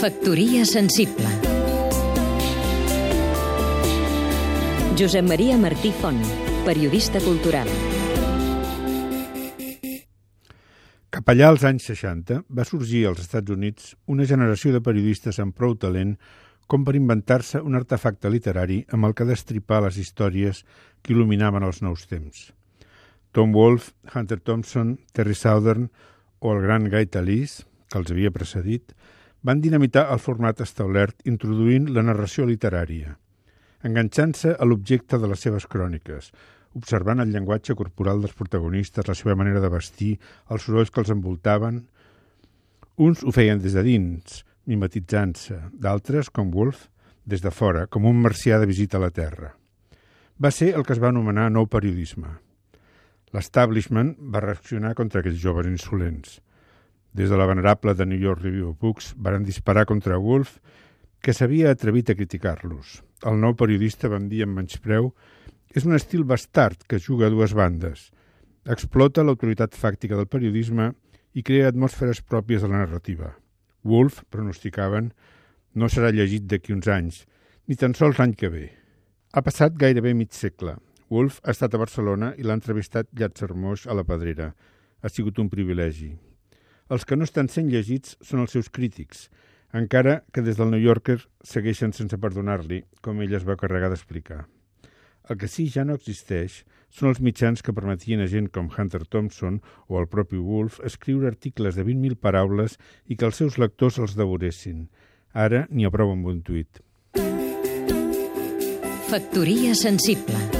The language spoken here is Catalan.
Factoria sensible Josep Maria Martí Font, periodista cultural Cap allà als anys 60 va sorgir als Estats Units una generació de periodistes amb prou talent com per inventar-se un artefacte literari amb el que destripar les històries que il·luminaven els nous temps. Tom Wolfe, Hunter Thompson, Terry Southern o el gran Guy Tallis, que els havia precedit, van dinamitar el format establert introduint la narració literària, enganxant-se a l'objecte de les seves cròniques, observant el llenguatge corporal dels protagonistes, la seva manera de vestir, els sorolls que els envoltaven. Uns ho feien des de dins, mimetitzant-se, d'altres, com Wolf, des de fora, com un marcià de visita a la Terra. Va ser el que es va anomenar nou periodisme. L'establishment va reaccionar contra aquells joves insolents – des de la venerable de New York Review of Books varen disparar contra Wolf, que s'havia atrevit a criticar-los. El nou periodista van dir amb menyspreu és un estil bastard que juga a dues bandes. Explota l'autoritat fàctica del periodisme i crea atmosferes pròpies de la narrativa. Wolf, pronosticaven, no serà llegit d'aquí uns anys, ni tan sols l'any que ve. Ha passat gairebé mig segle. Wolf ha estat a Barcelona i l'ha entrevistat Llàtzer Moix a la Pedrera. Ha sigut un privilegi. Els que no estan sent llegits són els seus crítics, encara que des del New Yorker segueixen sense perdonar-li, com ell es va carregar d'explicar. El que sí ja no existeix són els mitjans que permetien a gent com Hunter Thompson o el propi Wolf escriure articles de 20.000 paraules i que els seus lectors els devoressin. Ara n'hi ha prou amb un tuit. Factoria sensible